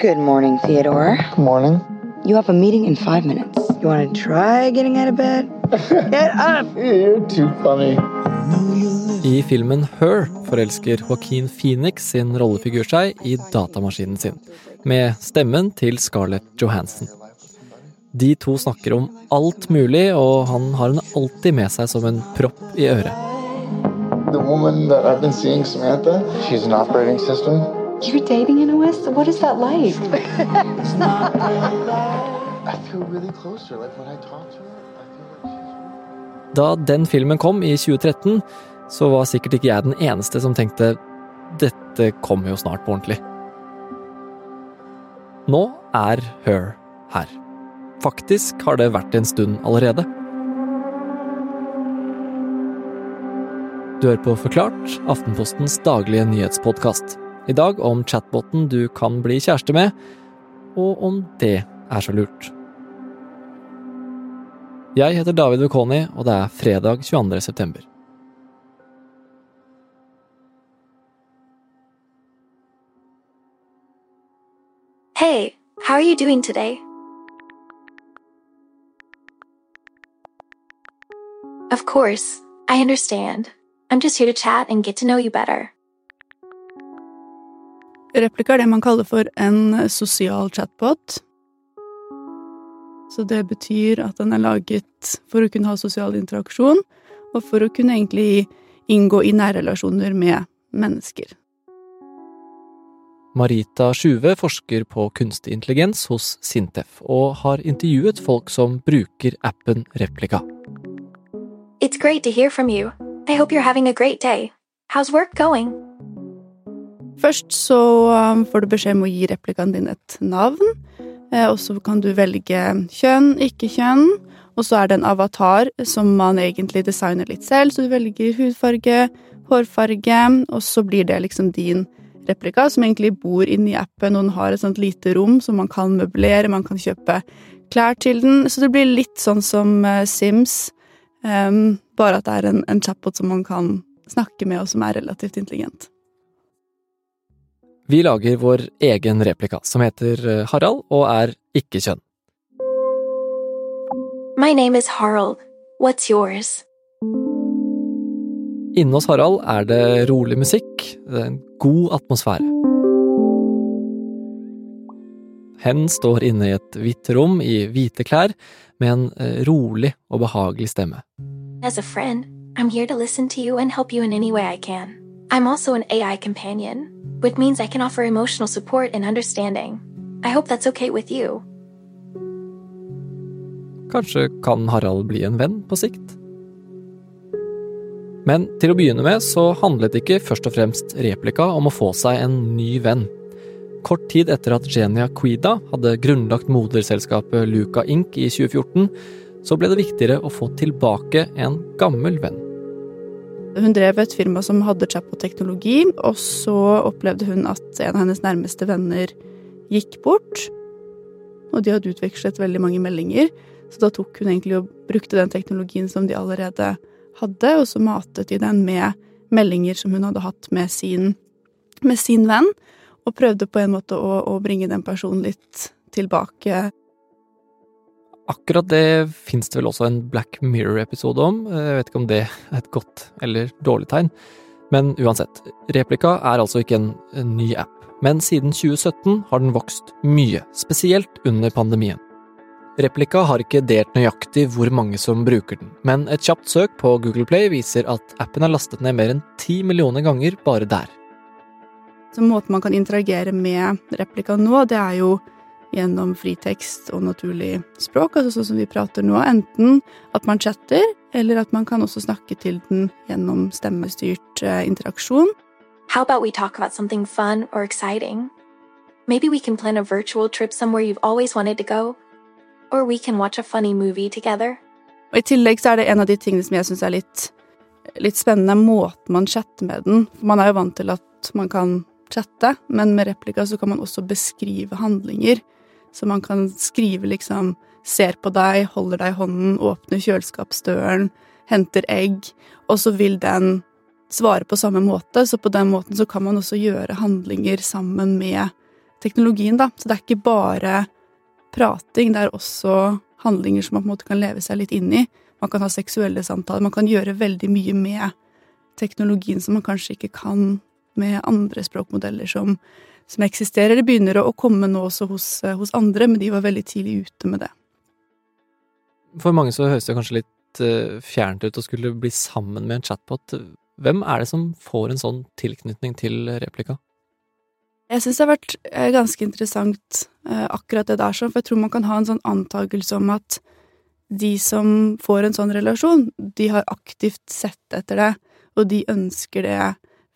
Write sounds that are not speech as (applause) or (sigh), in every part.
Good morning, Theodore. Good morning. You have a meeting in five minutes. You want to try getting out of bed? (laughs) Get up! You're too funny. I filmen Her forelsker Joaquin Phoenix sin rollefigur seg i datamaskinen sin, med stemmen til Scarlett Johansson. De to snakker om alt mulig, og han har henne alltid med seg som en propp i øret. The woman that I've been seeing, Samantha, she's an operating system. You're dating an OS? What is that like? (laughs) (laughs) I feel really close to her. Like when I talk to her, I feel like she's. Da den filmen kom i 2013, så var sikkert ikke jeg den eneste som tenkte dette kommer jo snart på ordentlig. Nå er Her her. Faktisk har det vært en stund allerede. Du hører på Forklart, Aftenpostens daglige nyhetspodkast. I dag om chatboten du kan bli kjæreste med, og om det er så lurt. Jeg heter David Wekoni, og det er fredag 22. september. Hey, how are you doing today? Of course, I understand. I'm just here to chat and get to know you better. Replika er det man kaller for en sosial chatbot. Så det betyr at den er laget for å kunne ha sosial interaksjon, og for å kunne egentlig inngå i nærrelasjoner med mennesker. Marita Sjuve forsker på kunstig intelligens hos Sintef, og har intervjuet folk som bruker appen Replika. It's great to hear from you. I hope you're having a great day. How's work going? Først så um, får du beskjed om å gi replikaen din et navn, eh, og så kan du velge kjønn, ikke kjønn, og så er det en avatar som man egentlig designer litt selv, så du velger hudfarge, hårfarge, og så blir det liksom din replika, som egentlig bor inni appen, og den har et sånt lite rom som man kan møblere, man kan kjøpe klær til den, så det blir litt sånn som eh, Sims, um, bare at det er en, en chatbot som man kan snakke med, og som er relativt intelligent. Vi lager vår egen replika, som heter eh, Harald og er ikke-kjønn. My name is Harald. What's yours? Inne hos Harald er det rolig musikk, det er en god atmosfære. Hen står inne i et hvitt rom i hvite klær, med en eh, rolig og behagelig stemme. As a friend, I'm here to listen to you and help you in any way I can. I'm also an AI companion, which means I can offer emotional support and understanding. I hope that's okay with you. Kanskje kan Harald bli en venn på sikt? Men til å begynne med så handlet ikke først og fremst replika om å få seg en ny venn. Kort tid etter at Genia Quida hadde grunnlagt moderselskapet Luca Inc. i 2014, så ble det viktigere å få tilbake en gammel venn. Hun drev et firma som hadde chatbot-teknologi, og så opplevde hun at en av hennes nærmeste venner gikk bort. Og de hadde utvekslet veldig mange meldinger, så da tok hun egentlig og brukte den teknologien som de allerede hadde, og så matet de den med meldinger som hun hadde hatt med sin, med sin venn, og prøvde på en måte å, å bringe den personen litt tilbake. Akkurat det fins det vel også en Black Mirror-episode om. Jeg vet ikke om det er et godt eller dårlig tegn. Men uansett, Replika er altså ikke en, en ny app. Men siden 2017 har den vokst mye, spesielt under pandemien. Replika har ikke delt nøyaktig hvor mange som bruker den, men et kjapt søk på Google Play viser at appen er lastet ned mer enn ti millioner ganger bare der. Så måten man kan interagere med replika nå, det er jo gjennom fritekst og naturlig språk, altså sånn som vi prater nå. Enten at man chatter, eller at man kan også snakke til den gjennom stemmestyrt eh, interaksjon. How about we talk about something fun or exciting? Maybe we can plan a virtual trip somewhere you've always wanted to go. Or we can watch a funny movie together. Og I tillegg så er det en av de tingene som jeg syns er litt, litt spennende, måten man chatter med den. For man er jo vant til at man kan chatte, men med replika så kan man også beskrive handlinger. Så man kan skrive liksom 'ser på deg', 'holder deg i hånden', 'åpner kjøleskapsdøren', 'henter egg', og så vil den svare på samme måte. Så på den måten så kan man også gjøre handlinger sammen med teknologien, da. Så det er ikke bare prating, det er også handlinger som man på en måte kan leve seg litt inn i. Man kan ha seksuelle samtaler, man kan gjøre veldig mye med teknologien som man kanskje ikke kan med andre språkmodeller som, som eksisterer. Det begynner å komme nå også hos, hos, andre, men de var veldig tidlig ute med det. For mange så høres det kanskje litt uh, fjernt ut å skulle bli sammen med en chatbot. Hvem er det som får en sånn tilknytning til replika? Jeg syns det har vært eh, ganske interessant akkurat det der, for jeg tror man kan ha en sånn antakelse om at de som får en sånn relasjon, de har aktivt sett etter det, og de ønsker det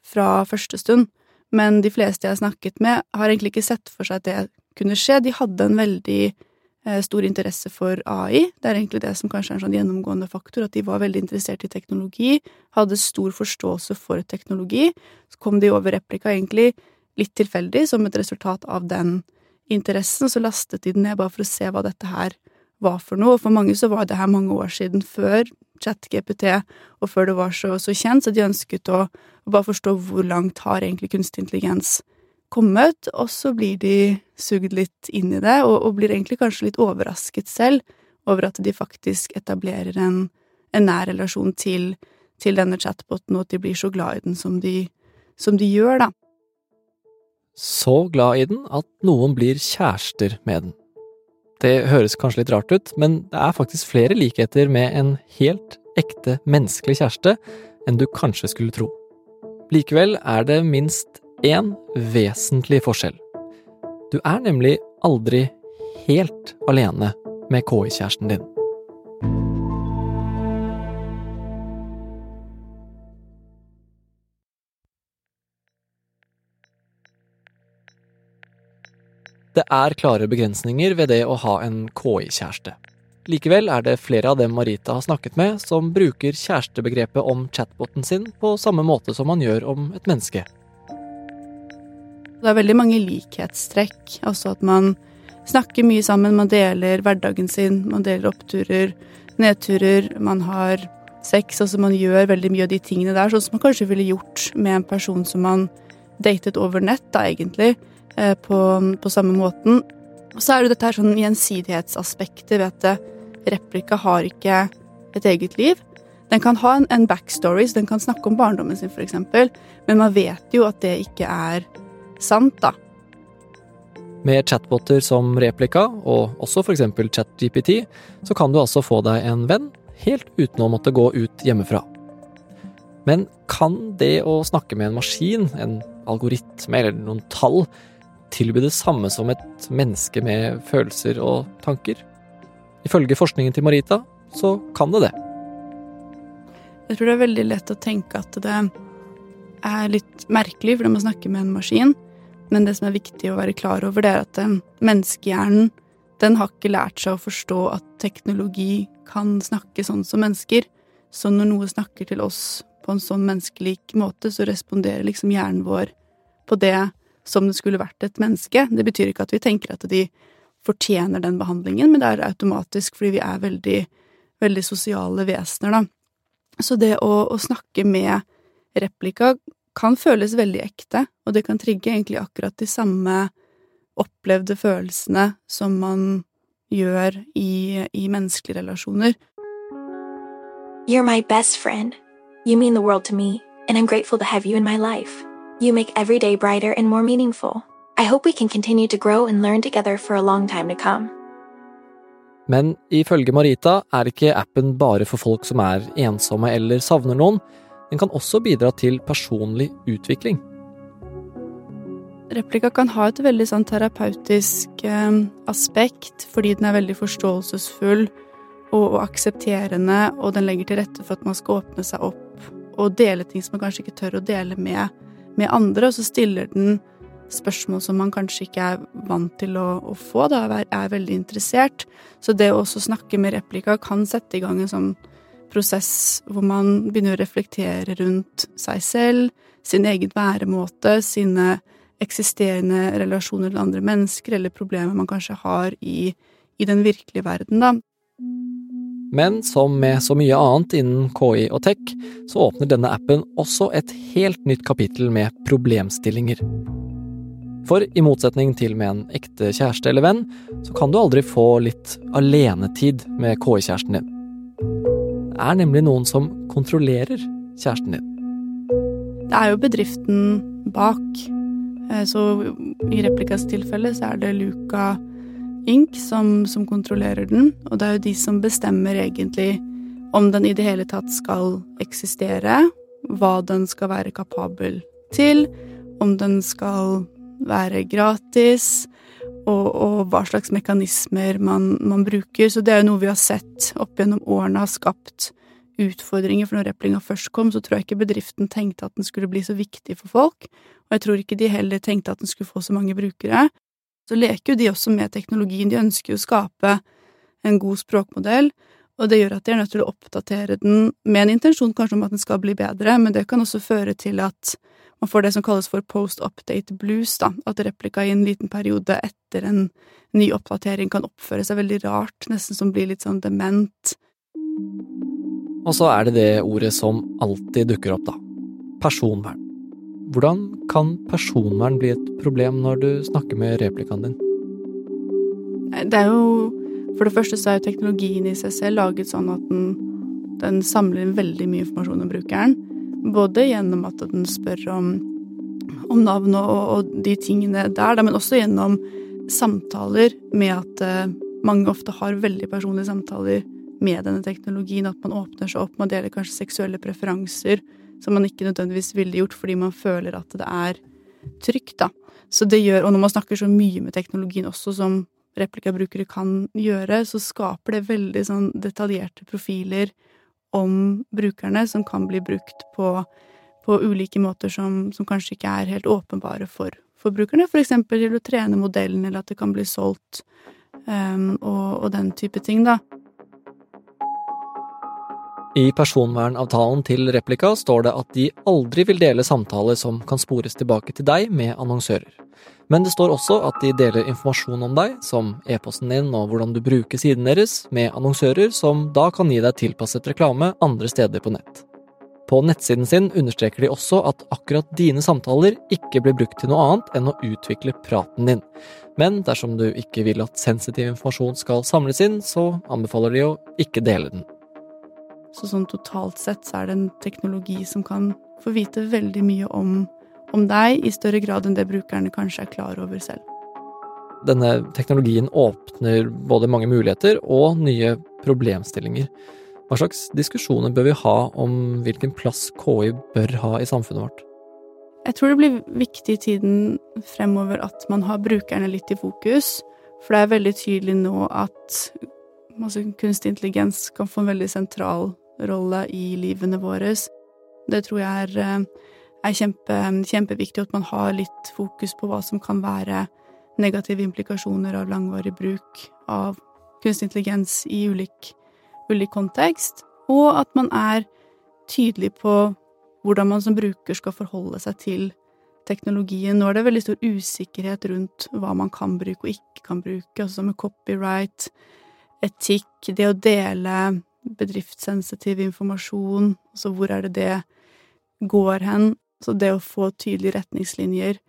fra første stund. Men de fleste jeg har snakket med, har egentlig ikke sett for seg at det kunne skje. De hadde en veldig eh, stor interesse for AI. Det er egentlig det som kanskje er en sånn gjennomgående faktor, at de var veldig interessert i teknologi, hadde stor forståelse for teknologi. Så kom de over replika egentlig litt tilfeldig, som et resultat av den interessen, så lastet de den ned bare for å se hva dette her var for noe. Og for mange så var det her mange år siden, før ChatGPT, og før det var så, så kjent, så de ønsket å, bare forstå hvor langt har egentlig kunstig intelligens kommet, og så blir de sugd litt inn i det, og, og, blir egentlig kanskje litt overrasket selv over at de faktisk etablerer en, en nær relasjon til, til, denne chatboten, og at de blir så glad i den som de, som de gjør, da. Så glad i den at noen blir kjærester med den. Det høres kanskje litt rart ut, men det er faktisk flere likheter med en helt ekte menneskelig kjæreste enn du kanskje skulle tro. Likevel er det minst én vesentlig forskjell. Du er nemlig aldri helt alene med KI-kjæresten din. Det er klare begrensninger ved det å ha en KI-kjæreste. Likevel er det flere av dem Marita har snakket med, som bruker kjærestebegrepet om chatboten sin på samme måte som man gjør om et menneske. Det er veldig mange likhetstrekk. Altså at man snakker mye sammen, man deler hverdagen sin, man deler oppturer, nedturer, man har sex, altså man gjør veldig mye av de tingene der, sånn som man kanskje ville gjort med en person som man datet over nett, da, egentlig. Eh, på, på, samme måten. Og så er det dette her sånn gjensidighetsaspektet ved at replika har ikke et eget liv. Den kan ha en, en backstory, så den kan snakke om barndommen sin, f.eks., men man vet jo at det ikke er sant, da. Med chatboter som replika, og også f.eks. ChatGPT, så kan du altså få deg en venn helt uten å måtte gå ut hjemmefra. Men kan det å snakke med en maskin, en algoritme eller noen tall, tilby det samme som et menneske med følelser og tanker? Ifølge forskningen til Marita så kan det det. Jeg tror det er veldig lett å tenke at det er litt merkelig fordi man snakker med en maskin, men det som er viktig å være klar over, det er at eh, menneskehjernen den har ikke lært seg å forstå at teknologi kan snakke sånn som mennesker. Så når noe snakker til oss på en sånn menneskelik måte, så responderer liksom hjernen vår på det som det skulle vært et menneske. Det betyr ikke at vi tenker at de fortjener den behandlingen, men det er automatisk fordi vi er veldig, veldig sosiale vesener, da. Så det å, å snakke med replika kan føles veldig ekte, og det kan trigge egentlig akkurat de samme opplevde følelsene som man gjør i, i menneskelige relasjoner. You're my best friend. You mean the world to me, and I'm grateful to have you in my life. You make every day brighter and more meaningful. I hope we can continue to grow and learn together for a long time to come. Men ifølge Marita er ikke appen bare for folk som er ensomme eller savner noen. Den kan også bidra til personlig utvikling. Replika kan ha et veldig sånn terapeutisk eh, aspekt, fordi den er veldig forståelsesfull og, og aksepterende, og den legger til rette for at man skal åpne seg opp og dele ting som man kanskje ikke tør å dele med med andre, og så stiller den spørsmål som man kanskje ikke er vant til å, å få, da, er veldig interessert. Så det å også snakke med replika kan sette i gang en sånn prosess hvor man begynner å reflektere rundt seg selv, sin egen væremåte, sine eksisterende relasjoner til andre mennesker, eller problemer man kanskje har i, i den virkelige verden, da. Men som med så mye annet innen KI og tech, så åpner denne appen også et helt nytt kapittel med problemstillinger. For i motsetning til med en ekte kjæreste eller venn, så kan du aldri få litt alenetid med KI-kjæresten din. Det er nemlig noen som kontrollerer kjæresten din. Det er jo bedriften bak. Eh, Så i Replikas tilfelle så er det Luca Inc. Som, som kontrollerer den, og det er jo de som bestemmer egentlig om den i det hele tatt skal eksistere, hva den skal være kapabel til, om den skal være gratis, og, og hva slags mekanismer man, man bruker. Så det er jo noe vi har sett opp gjennom årene har skapt utfordringer. For når Replinga først kom, så tror jeg ikke bedriften tenkte at den skulle bli så viktig for folk. Og jeg tror ikke de heller tenkte at den skulle få så mange brukere. Så leker jo de også med teknologien. De ønsker jo å skape en god språkmodell, og det gjør at de er nødt til å oppdatere den med en intensjon kanskje om at den skal bli bedre, men det kan også føre til at man får det som kalles for post-update blues, da, at replika i en liten periode etter en ny oppdatering kan oppføre seg veldig rart, nesten som blir litt sånn dement. Og så er det det ordet som alltid dukker opp, da. Personvern. Hvordan kan personvern bli et problem når du snakker med replikaen din? Det er jo For det første så er jo teknologien i seg selv laget sånn at den, den samler inn veldig mye informasjon om brukeren. Både gjennom at den spør om, om navn og, og, de tingene der, men også gjennom samtaler med at uh, mange ofte har veldig personlige samtaler med denne teknologien. At man åpner seg opp, man deler kanskje seksuelle preferanser som man ikke nødvendigvis ville gjort fordi man føler at det er trygt, da. Så det gjør, og når man snakker så mye med teknologien også, som replikabrukere kan gjøre, så skaper det veldig sånn detaljerte profiler om brukerne som kan bli brukt på, på ulike måter som, som, kanskje ikke er helt åpenbare for, for brukerne. For til å trene modellen, eller at det kan bli solgt, um, og, og den type ting, da. I personvernavtalen til Replika står det at de aldri vil dele samtaler som kan spores tilbake til deg med annonsører. Men det står også at de deler informasjon om deg, som e-posten din og hvordan du bruker siden deres, med annonsører som da kan gi deg tilpasset reklame andre steder på nett. På nettsiden sin understreker de også at akkurat dine samtaler ikke blir brukt til noe annet enn å utvikle praten din. Men dersom du ikke vil at sensitiv informasjon skal samles inn, så anbefaler de å ikke dele den. Så sånn totalt sett så er det en teknologi som kan få vite veldig mye om, om deg, i større grad enn det brukerne kanskje er klar over selv. Denne teknologien åpner både mange muligheter og nye problemstillinger. Hva slags diskusjoner bør vi ha om hvilken plass KI bør ha i samfunnet vårt? Jeg tror det blir viktig i tiden fremover at man har brukerne litt i fokus, for det er veldig tydelig nå at altså, kunstig intelligens kan få en veldig sentral rolle i livene våre. Det tror jeg er, eh, er kjempe, kjempeviktig, at man har litt fokus på hva som kan være negative implikasjoner av langvarig bruk av kunstig intelligens i ulik, ulik kontekst, og at man er tydelig på hvordan man som bruker skal forholde seg til teknologien. Nå er det veldig stor usikkerhet rundt hva man kan bruke og ikke kan bruke, altså med copyright, etikk, det å dele bedriftssensitiv informasjon, altså hvor er det det går hen? Så det å få tydelige retningslinjer,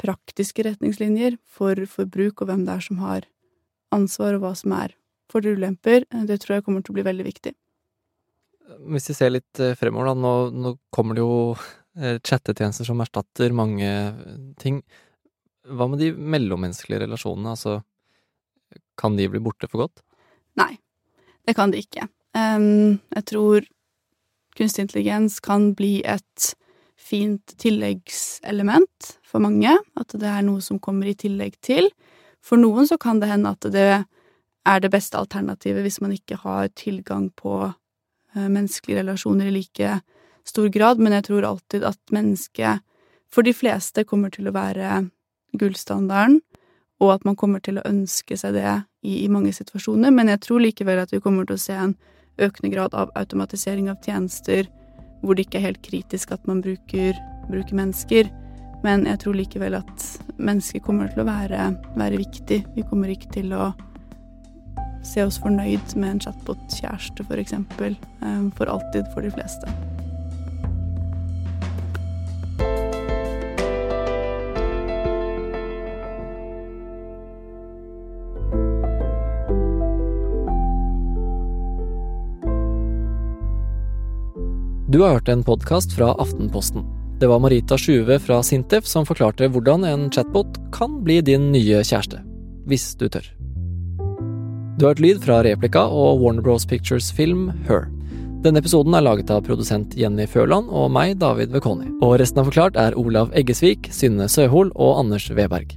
praktiske retningslinjer for, forbruk og hvem det er som har ansvar, og hva som er fordeler og ulemper, det tror jeg kommer til å bli veldig viktig. Hvis vi ser litt eh, fremover, da. Nå, nå kommer det jo eh, chattetjenester som erstatter mange ting. Hva med de mellommenneskelige relasjonene? Altså, kan de bli borte for godt? Nei, det kan de ikke. Jeg tror kunstig intelligens kan bli et fint tilleggselement for mange. At det er noe som kommer i tillegg til. For noen så kan det hende at det er det beste alternativet hvis man ikke har tilgang på eh, menneskelige relasjoner i like stor grad, men jeg tror alltid at mennesket for de fleste kommer til å være gullstandarden, og at man kommer til å ønske seg det i, i mange situasjoner, men jeg tror likevel at vi kommer til å se en økende grad av automatisering av tjenester, hvor det ikke er helt kritisk at man bruker, bruker mennesker. Men jeg tror likevel at mennesker kommer til å være, være viktig. Vi kommer ikke til å se oss fornøyd med en chatbot-kjæreste, for eksempel, eh, for alltid for de fleste. Du har hørt en podkast fra Aftenposten. Det var Marita Sjuve fra Sintef som forklarte hvordan en chatbot kan bli din nye kjæreste. Hvis du tør. Du har hørt lyd fra Replika og Warner Bros Pictures film Her. Denne episoden er laget av produsent Jenny Førland og meg, David Vekoni. Og resten av Forklart er Olav Eggesvik, Synne Søhol og Anders Weberg.